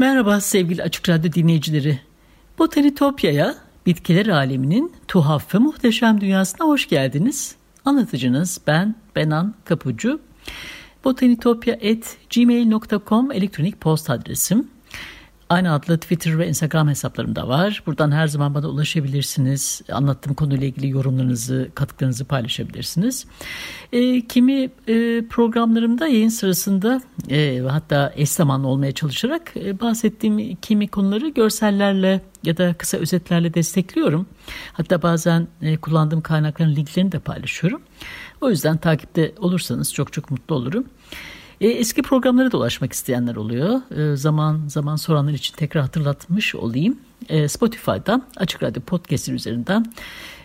Merhaba sevgili Açık Radyo dinleyicileri. Botanitopya'ya, bitkiler aleminin tuhaf ve muhteşem dünyasına hoş geldiniz. Anlatıcınız ben Benan Kapucu. botanitopya.gmail.com elektronik post adresim. Aynı adlı Twitter ve Instagram hesaplarım da var. Buradan her zaman bana ulaşabilirsiniz. Anlattığım konuyla ilgili yorumlarınızı, katkılarınızı paylaşabilirsiniz. E, kimi e, programlarımda yayın sırasında e, hatta eş zamanlı olmaya çalışarak e, bahsettiğim kimi konuları görsellerle ya da kısa özetlerle destekliyorum. Hatta bazen e, kullandığım kaynakların linklerini de paylaşıyorum. O yüzden takipte olursanız çok çok mutlu olurum. E, eski programlara dolaşmak isteyenler oluyor. E, zaman zaman soranlar için tekrar hatırlatmış olayım. E, Spotify'dan Açık Radyo Podcast'in üzerinden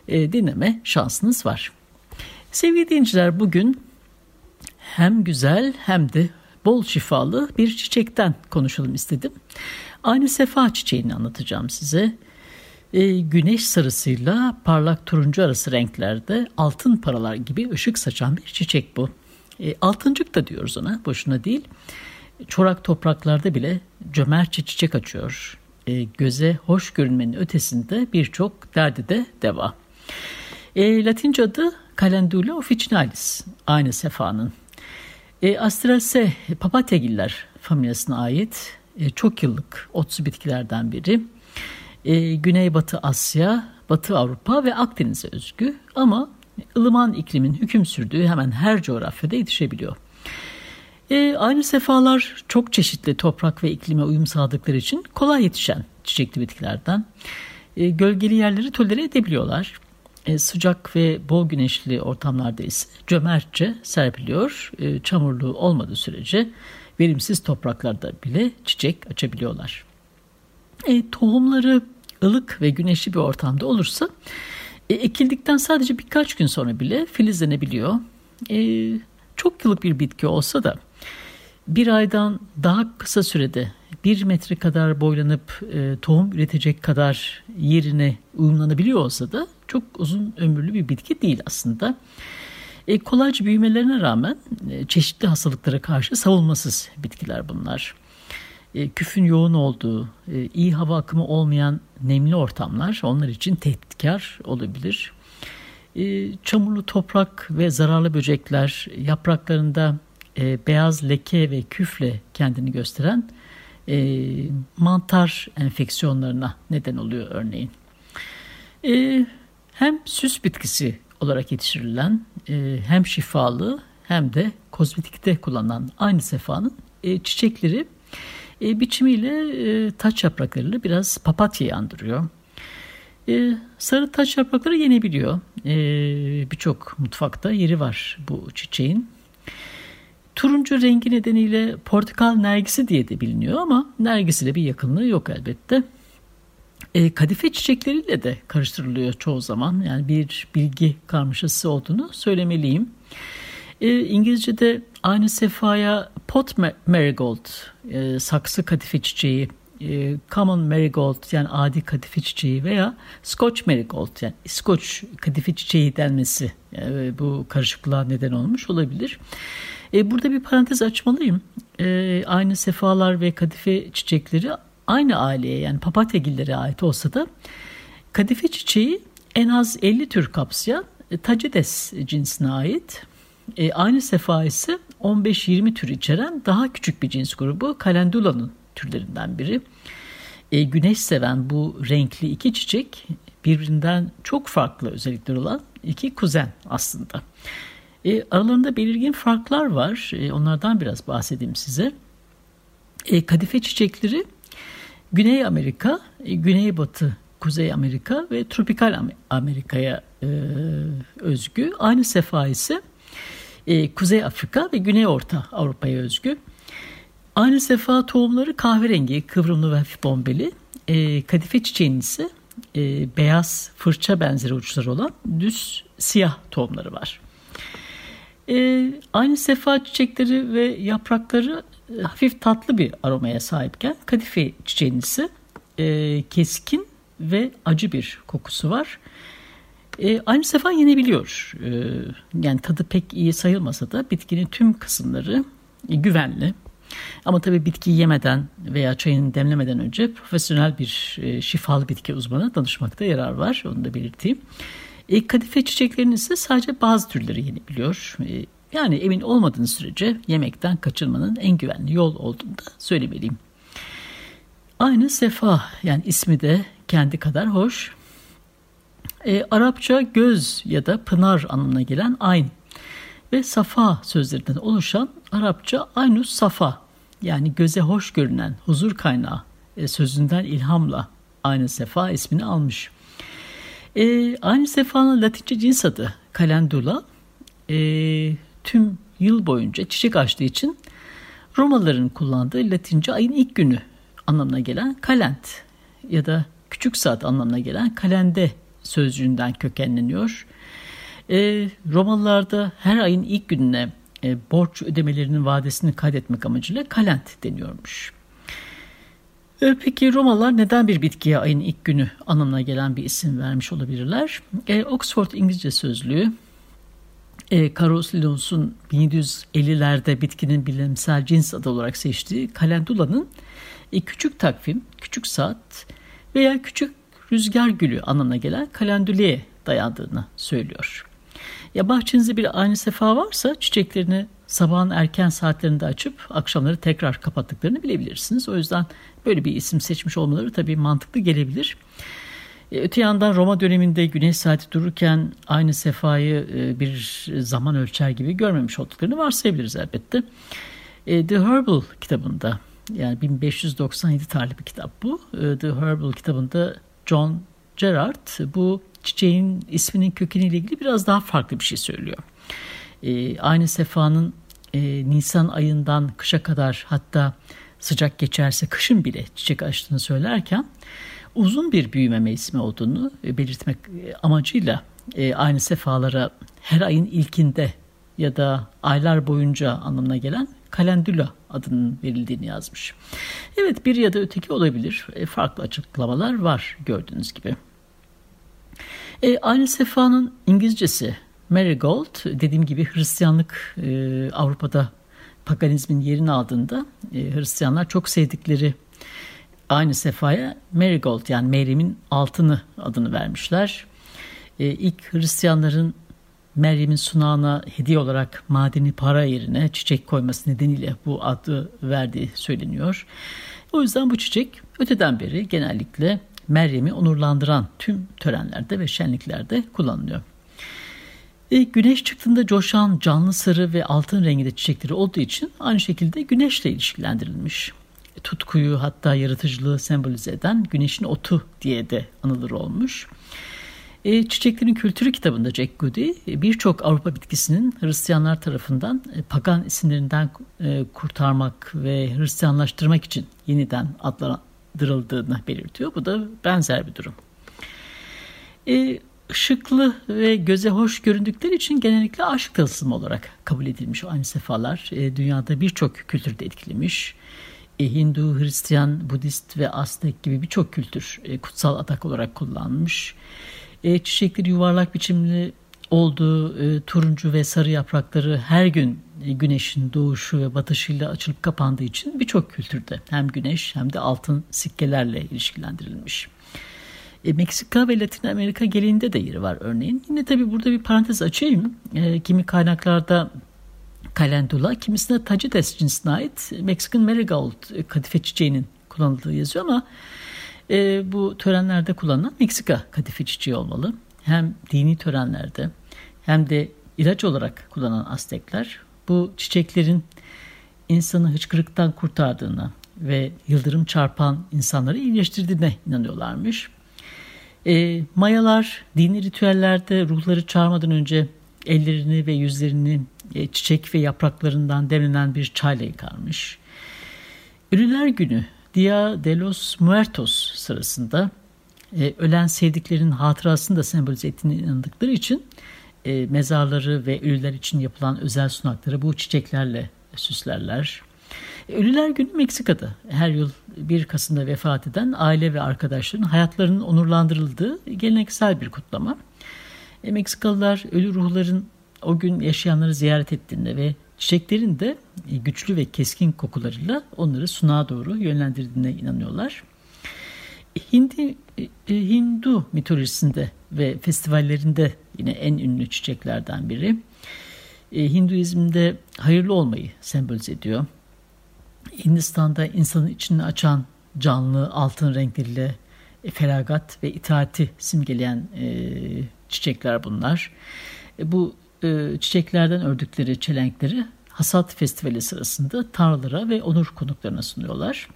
e, dinleme şansınız var. Sevgili dinleyiciler bugün hem güzel hem de bol şifalı bir çiçekten konuşalım istedim. Aynı sefa çiçeğini anlatacağım size. E, güneş sarısıyla parlak turuncu arası renklerde altın paralar gibi ışık saçan bir çiçek bu. E, altıncık da diyoruz ona boşuna değil. Çorak topraklarda bile cömertçe çiçek açıyor. E, göze hoş görünmenin ötesinde birçok derdi de deva. E, Latince adı Calendula officinalis aynı sefanın. E, Astralse papatyagiller familyasına ait e, çok yıllık otsu bitkilerden biri. E, Güneybatı Asya, Batı Avrupa ve Akdeniz'e özgü ama ılıman iklimin hüküm sürdüğü hemen her coğrafyada yetişebiliyor. E, aynı sefalar çok çeşitli toprak ve iklime uyum sağladıkları için kolay yetişen çiçekli bitkilerden. E, gölgeli yerleri tolere edebiliyorlar. E, sıcak ve bol güneşli ortamlarda ise cömertçe serpiliyor. E, çamurlu olmadığı sürece verimsiz topraklarda bile çiçek açabiliyorlar. E, tohumları ılık ve güneşli bir ortamda olursa e, ekildikten sadece birkaç gün sonra bile filizlenebiliyor. E, çok yıllık bir bitki olsa da bir aydan daha kısa sürede bir metre kadar boylanıp e, tohum üretecek kadar yerine uyumlanabiliyor olsa da çok uzun ömürlü bir bitki değil aslında. E, kolayca büyümelerine rağmen e, çeşitli hastalıklara karşı savunmasız bitkiler bunlar. E, küfün yoğun olduğu, e, iyi hava akımı olmayan nemli ortamlar onlar için tehditkar olabilir. E, çamurlu toprak ve zararlı böcekler yapraklarında beyaz leke ve küfle kendini gösteren mantar enfeksiyonlarına neden oluyor örneğin. Hem süs bitkisi olarak yetiştirilen hem şifalı hem de kozmetikte kullanılan aynı sefanın çiçekleri e, biçimiyle e, taç yapraklarıyla biraz papatyayı andırıyor. E, sarı taç yaprakları yenebiliyor. E, Birçok mutfakta yeri var bu çiçeğin. Turuncu rengi nedeniyle portakal nergisi diye de biliniyor ama nergisiyle bir yakınlığı yok elbette. E, kadife çiçekleriyle de karıştırılıyor çoğu zaman. Yani bir bilgi karmaşası olduğunu söylemeliyim. E, İngilizce'de aynı sefaya pot marigold, e, saksı kadife çiçeği, e, common marigold yani adi kadife çiçeği veya scotch marigold yani İskoç kadife çiçeği denmesi e, bu karışıklığa neden olmuş olabilir. E, burada bir parantez açmalıyım. E, aynı sefalar ve kadife çiçekleri aynı aileye yani papatyagillere ait olsa da kadife çiçeği en az 50 tür kapsayan e, Tacides cinsine ait. E, aynı sefa ise 15-20 tür içeren daha küçük bir cins grubu Calendula'nın türlerinden biri. E, güneş seven bu renkli iki çiçek birbirinden çok farklı özellikler olan iki kuzen aslında. E, aralarında belirgin farklar var. E, onlardan biraz bahsedeyim size. E, kadife çiçekleri Güney Amerika, e, Güneybatı, Kuzey Amerika ve Tropikal Amerika'ya e, özgü. Aynı sefa ise e, Kuzey Afrika ve Güney Orta Avrupa'ya özgü. Aynı sefa tohumları kahverengi, kıvrımlı ve hafif bombeli. E, kadife çiçeğinin ise beyaz fırça benzeri uçları olan düz siyah tohumları var. E, aynı sefa çiçekleri ve yaprakları hafif tatlı bir aromaya sahipken kadife çiçeğinin ise keskin ve acı bir kokusu var. E, aynı sefa yenebiliyor. E, yani tadı pek iyi sayılmasa da bitkinin tüm kısımları e, güvenli. Ama tabii bitkiyi yemeden veya çayını demlemeden önce profesyonel bir e, şifalı bitki uzmanı danışmakta yarar var. Onu da belirteyim. E, kadife çiçeklerinin ise sadece bazı türleri yenebiliyor. E, yani emin olmadığınız sürece yemekten kaçınmanın en güvenli yol olduğunu da söylemeliyim. Aynı sefa yani ismi de kendi kadar hoş. E, Arapça göz ya da pınar anlamına gelen ayn ve safa sözlerinden oluşan Arapça aynus safa yani göze hoş görünen huzur kaynağı e, sözünden ilhamla aynı sefa ismini almış. E, aynı sefanın latince cins adı kalendula e, tüm yıl boyunca çiçek açtığı için Romalıların kullandığı latince ayın ilk günü anlamına gelen kalent ya da küçük saat anlamına gelen kalende sözcüğünden kökenleniyor. E, Romalılarda her ayın ilk gününe e, borç ödemelerinin vadesini kaydetmek amacıyla kalent deniyormuş. E, peki Romalılar neden bir bitkiye ayın ilk günü anlamına gelen bir isim vermiş olabilirler? E, Oxford İngilizce Sözlüğü e, Linnaeus'un 1750'lerde bitkinin bilimsel cins adı olarak seçtiği kalendula'nın e, küçük takvim, küçük saat veya küçük rüzgar gülü anlamına gelen kalendüleye dayandığını söylüyor. Ya bahçenizde bir aynı sefa varsa çiçeklerini sabahın erken saatlerinde açıp akşamları tekrar kapattıklarını bilebilirsiniz. O yüzden böyle bir isim seçmiş olmaları tabii mantıklı gelebilir. E, öte yandan Roma döneminde güneş saati dururken aynı sefayı e, bir zaman ölçer gibi görmemiş olduklarını varsayabiliriz elbette. E, The Herbal kitabında yani 1597 tarihli bir kitap bu. The Herbal kitabında John Gerard bu çiçeğin isminin kökeniyle ilgili biraz daha farklı bir şey söylüyor. Aynı sefanın Nisan ayından kışa kadar hatta sıcak geçerse kışın bile çiçek açtığını söylerken uzun bir büyüme mevsimi olduğunu e, belirtmek e, amacıyla e, aynı sefalara her ayın ilkinde ya da aylar boyunca anlamına gelen kalendula adının verildiğini yazmış. Evet bir ya da öteki olabilir. Farklı açıklamalar var gördüğünüz gibi. E, aynı sefanın İngilizcesi marigold dediğim gibi Hristiyanlık e, Avrupa'da paganizmin yerini aldığında e, Hristiyanlar çok sevdikleri aynı sefaya Marigold yani Meryem'in altını adını vermişler. E, ilk Hristiyanların Meryem'in sunağına hediye olarak madeni para yerine çiçek koyması nedeniyle bu adı verdiği söyleniyor. O yüzden bu çiçek öteden beri genellikle Meryem'i onurlandıran tüm törenlerde ve şenliklerde kullanılıyor. E, güneş çıktığında coşan canlı sarı ve altın renginde çiçekleri olduğu için aynı şekilde güneşle ilişkilendirilmiş tutkuyu hatta yaratıcılığı sembolize eden güneşin otu diye de anılır olmuş. E, Çiçeklerin Kültürü kitabında Jack Goody e, birçok Avrupa bitkisinin Hristiyanlar tarafından e, pagan isimlerinden e, kurtarmak ve Hristiyanlaştırmak için yeniden adlandırıldığını belirtiyor. Bu da benzer bir durum. E, ışıklı ve göze hoş göründükleri için genellikle aşk tılsımı olarak kabul edilmiş aynı sefalar. E, dünyada birçok kültürde etkilemiş. E, Hindu, Hristiyan, Budist ve Aztek gibi birçok kültür e, kutsal atak olarak kullanmış. E, çiçekleri yuvarlak biçimli olduğu e, turuncu ve sarı yaprakları her gün e, güneşin doğuşu ve batışıyla açılıp kapandığı için birçok kültürde hem güneş hem de altın sikkelerle ilişkilendirilmiş. E, Meksika ve Latin Amerika geleneğinde de yeri var örneğin. Yine tabii burada bir parantez açayım. E, kimi kaynaklarda kalendula, kimisine tacites cinsine ait Meksikan marigold kadife çiçeğinin kullanıldığı yazıyor ama e, bu törenlerde kullanılan Meksika kadife çiçeği olmalı. Hem dini törenlerde hem de ilaç olarak kullanan Aztekler bu çiçeklerin insanı hıçkırıktan kurtardığını ve yıldırım çarpan insanları iyileştirdiğine inanıyorlarmış. E, Mayalar dini ritüellerde ruhları çağırmadan önce ellerini ve yüzlerini e, çiçek ve yapraklarından demlenen bir çayla yıkarmış. Ölüler günü Dia de los Muertos sırasında e, ölen sevdiklerinin hatırasını da sembolize ettiğine inandıkları için e, mezarları ve ölüler için yapılan özel sunakları bu çiçeklerle süslerler. E, ölüler Günü Meksika'da her yıl 1 Kasım'da vefat eden aile ve arkadaşların hayatlarının onurlandırıldığı geleneksel bir kutlama. E, Meksikalılar ölü ruhların o gün yaşayanları ziyaret ettiğinde ve çiçeklerin de e, güçlü ve keskin kokularıyla onları sunağa doğru yönlendirdiğine inanıyorlar. Hindi, e, Hindu mitolojisinde ve festivallerinde yine en ünlü çiçeklerden biri. Hinduizm'de hayırlı olmayı sembolize ediyor. Hindistan'da insanın içini açan canlı altın renkleriyle feragat ve itaati simgeleyen e, çiçekler bunlar. E, bu e, çiçeklerden ördükleri çelenkleri Hasat Festivali sırasında tanrılara ve onur konuklarına sunuyorlar.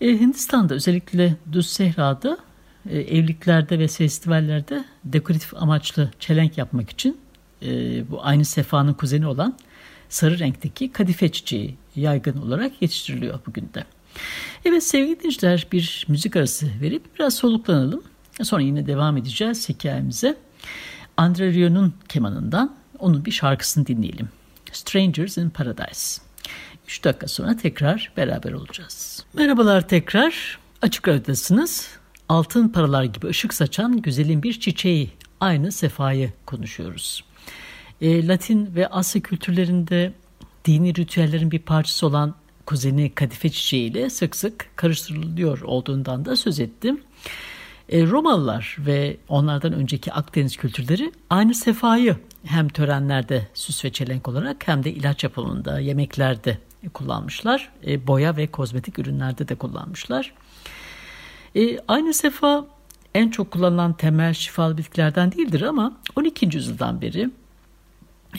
E, Hindistan'da özellikle Düz Sehra'da e, evliliklerde ve festivallerde dekoratif amaçlı çelenk yapmak için e, bu aynı sefanın kuzeni olan sarı renkteki kadife çiçeği yaygın olarak yetiştiriliyor bugün de. Evet sevgili dinleyiciler bir müzik arası verip biraz soluklanalım. Sonra yine devam edeceğiz hikayemize. Andre Rio'nun kemanından onun bir şarkısını dinleyelim. Strangers in Paradise. 3 dakika sonra tekrar beraber olacağız. Merhabalar tekrar. Açık Radyo'dasınız. Altın paralar gibi ışık saçan güzelin bir çiçeği, aynı sefayı konuşuyoruz. E, Latin ve Asya kültürlerinde dini ritüellerin bir parçası olan kuzeni kadife çiçeğiyle sık sık karıştırılıyor olduğundan da söz ettim. E, Romalılar ve onlardan önceki Akdeniz kültürleri aynı sefayı hem törenlerde süs ve çelenk olarak hem de ilaç yapımında, yemeklerde kullanmışlar. E, boya ve kozmetik ürünlerde de kullanmışlar. E, aynı sefa en çok kullanılan temel şifalı bitkilerden değildir ama 12. yüzyıldan beri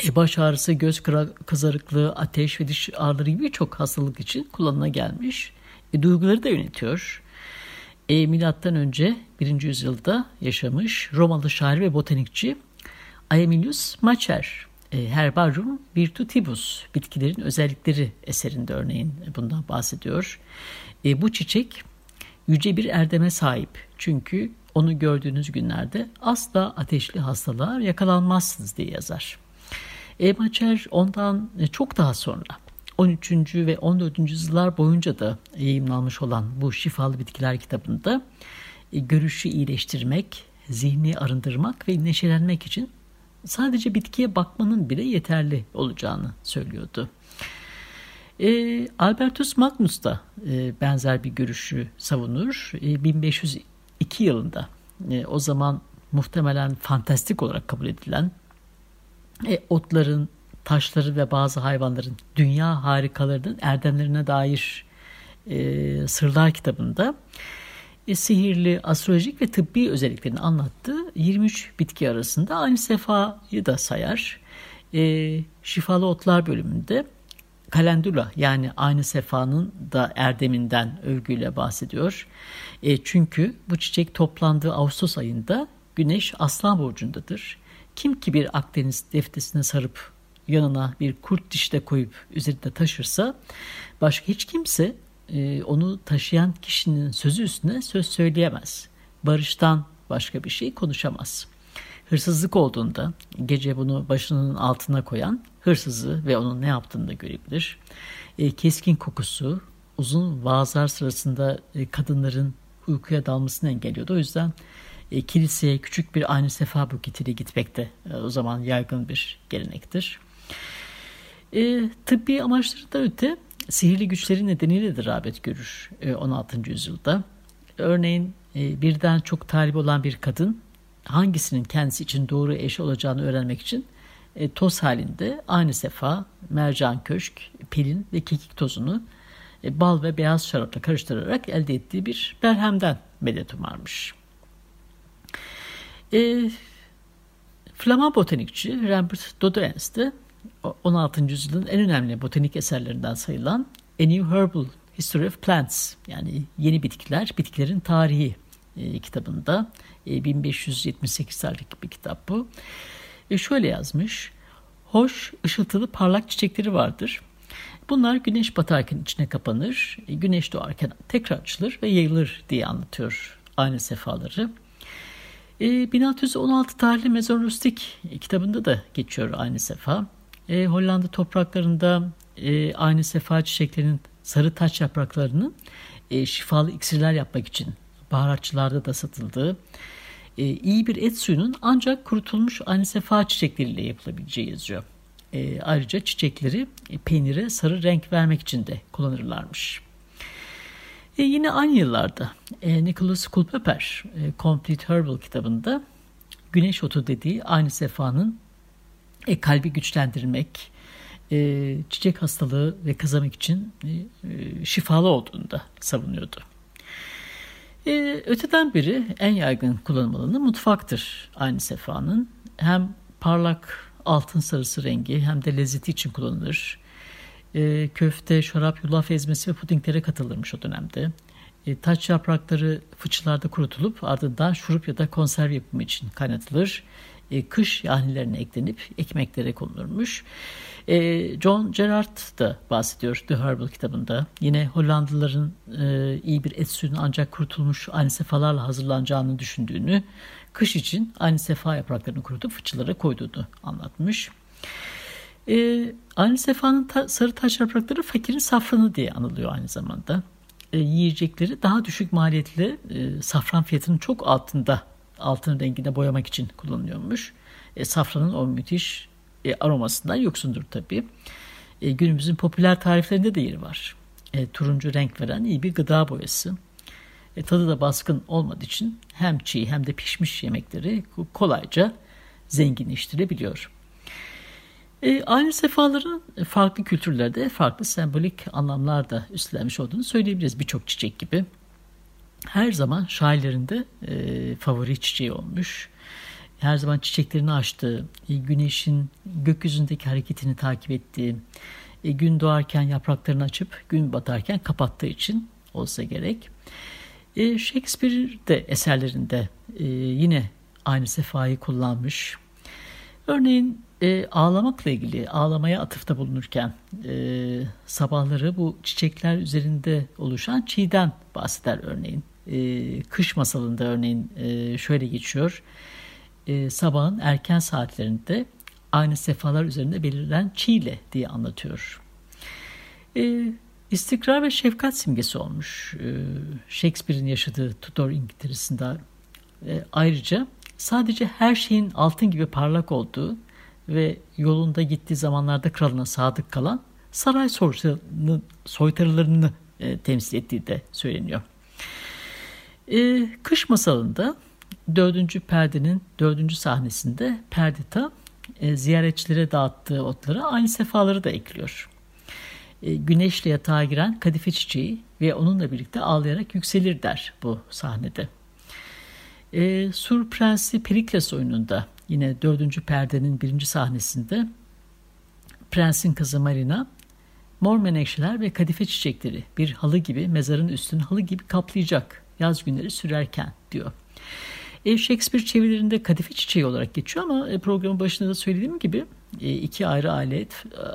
e, baş ağrısı, göz kızarıklığı, ateş ve diş ağrıları gibi birçok hastalık için kullanıma gelmiş. Duyguları da yönetiyor. E, milattan önce 1. yüzyılda yaşamış Romalı şair ve botanikçi Aemilius Macer e, Herbarium Virtutibus bitkilerin özellikleri eserinde örneğin bundan bahsediyor. E, bu çiçek yüce bir erdeme sahip. Çünkü onu gördüğünüz günlerde asla ateşli hastalığa yakalanmazsınız diye yazar. E, Macer ondan e, çok daha sonra 13. ve 14. yüzyıllar boyunca da yayımlanmış olan bu şifalı bitkiler kitabında e, görüşü iyileştirmek, zihni arındırmak ve neşelenmek için sadece bitkiye bakmanın bile yeterli olacağını söylüyordu. E, Albertus Magnus da e, benzer bir görüşü savunur. E, 1502 yılında e, o zaman muhtemelen fantastik olarak kabul edilen e, otların, taşları ve bazı hayvanların dünya harikalarının erdemlerine dair e, sırlar kitabında e, sihirli, astrolojik ve tıbbi özelliklerini anlattığı 23 bitki arasında aynı sefayı da sayar. E, şifalı otlar bölümünde kalendula yani aynı sefanın da erdeminden övgüyle bahsediyor. E, çünkü bu çiçek toplandığı Ağustos ayında Güneş Aslan Burcu'ndadır. Kim ki bir Akdeniz deftesine sarıp yanına bir kurt dişte koyup üzerinde taşırsa başka hiç kimse e, onu taşıyan kişinin sözü üstüne söz söyleyemez. Barıştan başka bir şey konuşamaz. Hırsızlık olduğunda gece bunu başının altına koyan hırsızı ve onun ne yaptığını da görebilir. E, keskin kokusu uzun vaazlar sırasında e, kadınların uykuya dalmasını engelliyordu. O yüzden e, kiliseye küçük bir aynı sefa buketiyle gitmek de e, o zaman yaygın bir gelenektir. E, tıbbi amaçlarından öte sihirli güçleri nedeniyle de rağbet görür e, 16. yüzyılda. Örneğin e, birden çok talip olan bir kadın hangisinin kendisi için doğru eşi olacağını öğrenmek için e, toz halinde aynı sefa, mercan köşk, pelin ve kekik tozunu e, bal ve beyaz şarapla karıştırarak elde ettiği bir berhemden medet umarmış. E, Flaman botanikçi Rembert Dodoens de 16. yüzyılın en önemli botanik eserlerinden sayılan A New Herbal History of Plants yani yeni bitkiler, bitkilerin tarihi e, kitabında. E, 1578 tarihli bir kitap bu. E, şöyle yazmış. Hoş, ışıltılı, parlak çiçekleri vardır. Bunlar güneş batarken içine kapanır, e, güneş doğarken tekrar açılır ve yayılır diye anlatıyor aynı sefaları. E, 1616 tarihli Mezon Rustik kitabında da geçiyor aynı sefa. E, Hollanda topraklarında e, aynı sefa çiçeklerinin sarı taç yapraklarını e, şifalı iksirler yapmak için baharatçılarda da satıldığı e, iyi bir et suyunun ancak kurutulmuş aynı sefa çiçekleriyle yapılabileceği yazıyor. E, ayrıca çiçekleri e, peynire sarı renk vermek için de kullanırlarmış. E, yine aynı yıllarda e, Nicholas Culpeper e, Complete Herbal kitabında güneş otu dediği aynı sefanın e, kalbi güçlendirmek, e, çiçek hastalığı ve kazanmak için e, e, şifalı olduğunu da savunuyordu. E, öteden beri en yaygın kullanım alanı mutfaktır aynı sefanın. Hem parlak altın sarısı rengi hem de lezzeti için kullanılır. E, köfte, şarap, yulaf ezmesi ve pudinglere katılırmış o dönemde. E, taç yaprakları fıçılarda kurutulup ardından şurup ya da konserve yapımı için kaynatılır. E, kış yahnilerine eklenip ekmeklere konulurmuş. E, John Gerard da bahsediyor The Herbal kitabında. Yine Hollandalıların e, iyi bir et suyunun ancak kurutulmuş aynı sefalarla hazırlanacağını düşündüğünü, kış için aynı sefa yapraklarını kurutup fıçılara koyduğunu anlatmış. E, aynı sefanın ta, sarı taş yaprakları fakirin safranı diye anılıyor aynı zamanda. Yiyecekleri daha düşük maliyetli safran fiyatının çok altında altın rengine boyamak için kullanılıyormuş. E, safranın o müthiş e, aromasından yoksundur tabii. E, günümüzün popüler tariflerinde de yeri var. E, turuncu renk veren iyi bir gıda boyası. E, tadı da baskın olmadığı için hem çiğ hem de pişmiş yemekleri kolayca zenginleştirebiliyor. E, aynı sefaların farklı kültürlerde farklı sembolik anlamlar da üstlenmiş olduğunu söyleyebiliriz birçok çiçek gibi her zaman şairlerinde e, favori çiçeği olmuş. Her zaman çiçeklerini açtığı, e, güneşin gökyüzündeki hareketini takip ettiği, e, gün doğarken yapraklarını açıp gün batarken kapattığı için olsa gerek. E, Shakespeare de eserlerinde e, yine aynı sefayı kullanmış. Örneğin e, ağlamakla ilgili ağlamaya atıfta bulunurken e, sabahları bu çiçekler üzerinde oluşan çiğden bahseder örneğin. E, kış masalında örneğin e, şöyle geçiyor. E, sabahın erken saatlerinde aynı sefalar üzerinde belirlen çiğle diye anlatıyor. E, istikrar ve şefkat simgesi olmuş. E, Shakespeare'in yaşadığı Tudor İngiltere'sinde e, ayrıca sadece her şeyin altın gibi parlak olduğu ve yolunda gittiği zamanlarda kralına sadık kalan saray soytarılarını e, temsil ettiği de söyleniyor. E, kış masalında dördüncü perdenin dördüncü sahnesinde Perdita e, ziyaretçilere dağıttığı otlara aynı sefaları da ekliyor. E, güneşle yatağa giren kadife çiçeği ve onunla birlikte ağlayarak yükselir der bu sahnede. E, Sur Prensi Perikles oyununda yine dördüncü perdenin birinci sahnesinde Prensin kızı Marina mor menekşeler ve kadife çiçekleri bir halı gibi mezarın üstünü halı gibi kaplayacak yaz günleri sürerken diyor. E, Shakespeare çevirilerinde kadife çiçeği olarak geçiyor ama e, programın başında da söylediğim gibi e, iki ayrı aile,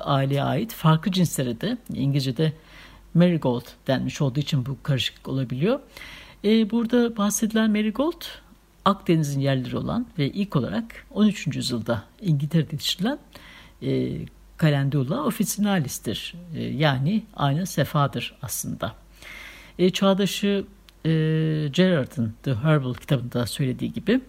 aileye ait farklı cinslere de İngilizce'de marigold denmiş olduğu için bu karışıklık olabiliyor. E, burada bahsedilen marigold Akdeniz'in yerleri olan ve ilk olarak 13. yüzyılda İngiltere'de yetiştirilen e, Calendula officinalis'tir. E, yani aynı sefadır aslında. E, çağdaşı e, Gerard'ın The Herbal kitabında söylediği gibi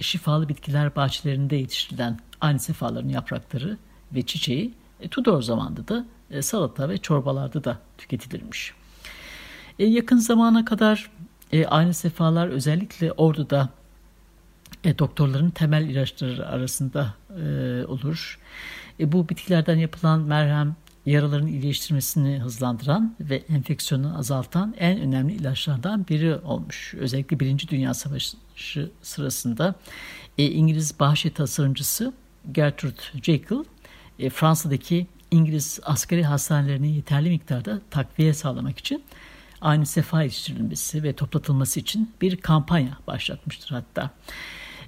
şifalı bitkiler bahçelerinde yetiştirilen aynı sefaların yaprakları ve çiçeği e, Tudor zamanında da e, salata ve çorbalarda da tüketilirmiş. E, yakın zamana kadar e, aynı sefalar özellikle orduda e, doktorların temel ilaçları arasında e, olur. E, bu bitkilerden yapılan merhem yaraların iyileştirmesini hızlandıran ve enfeksiyonu azaltan en önemli ilaçlardan biri olmuş. Özellikle Birinci Dünya Savaşı sırasında e, İngiliz bahçe tasarımcısı Gertrude Jekyll e, Fransa'daki İngiliz askeri hastanelerine yeterli miktarda takviye sağlamak için aynı sefa yetiştirilmesi ve toplatılması için bir kampanya başlatmıştır hatta.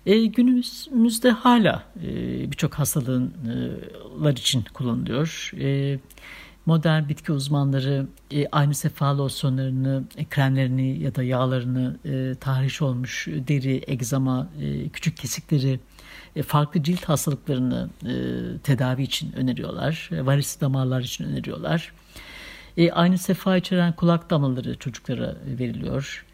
E, günümüzde hala e, birçok hastalığınlar için kullanılıyor. E, modern bitki uzmanları e, aynı sefa losyonlarını, e, kremlerini ya da yağlarını e, tahriş olmuş deri, egzama, e, küçük kesikleri, e, farklı cilt hastalıklarını e, tedavi için öneriyorlar. E, varis damarlar için öneriyorlar. E, aynı sefa içeren kulak damlaları çocuklara veriliyor.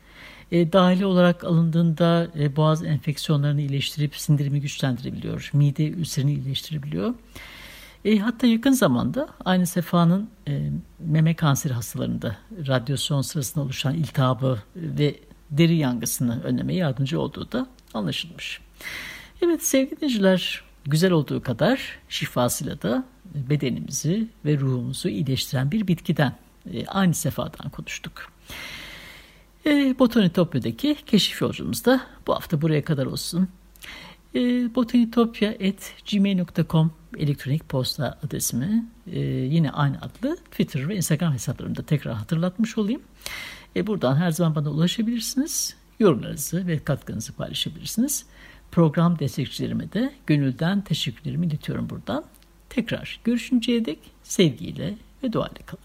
E, dahili olarak alındığında e, boğaz enfeksiyonlarını iyileştirip sindirimi güçlendirebiliyor. Mide ülserini iyileştirebiliyor. E, hatta yakın zamanda aynı sefanın e, meme kanseri hastalarında radyasyon sırasında oluşan iltihabı ve deri yangısını önlemeye yardımcı olduğu da anlaşılmış. Evet sevgili dinleyiciler güzel olduğu kadar şifasıyla da bedenimizi ve ruhumuzu iyileştiren bir bitkiden e, aynı sefadan konuştuk. E, Botanitopya'daki keşif yolculuğumuz da bu hafta buraya kadar olsun. E, botanitopya.gmail.com elektronik posta adresimi e, yine aynı adlı Twitter ve Instagram hesaplarımda tekrar hatırlatmış olayım. E, buradan her zaman bana ulaşabilirsiniz. Yorumlarınızı ve katkınızı paylaşabilirsiniz. Program destekçilerime de gönülden teşekkürlerimi iletiyorum buradan. Tekrar görüşünceye dek sevgiyle ve duayla kalın.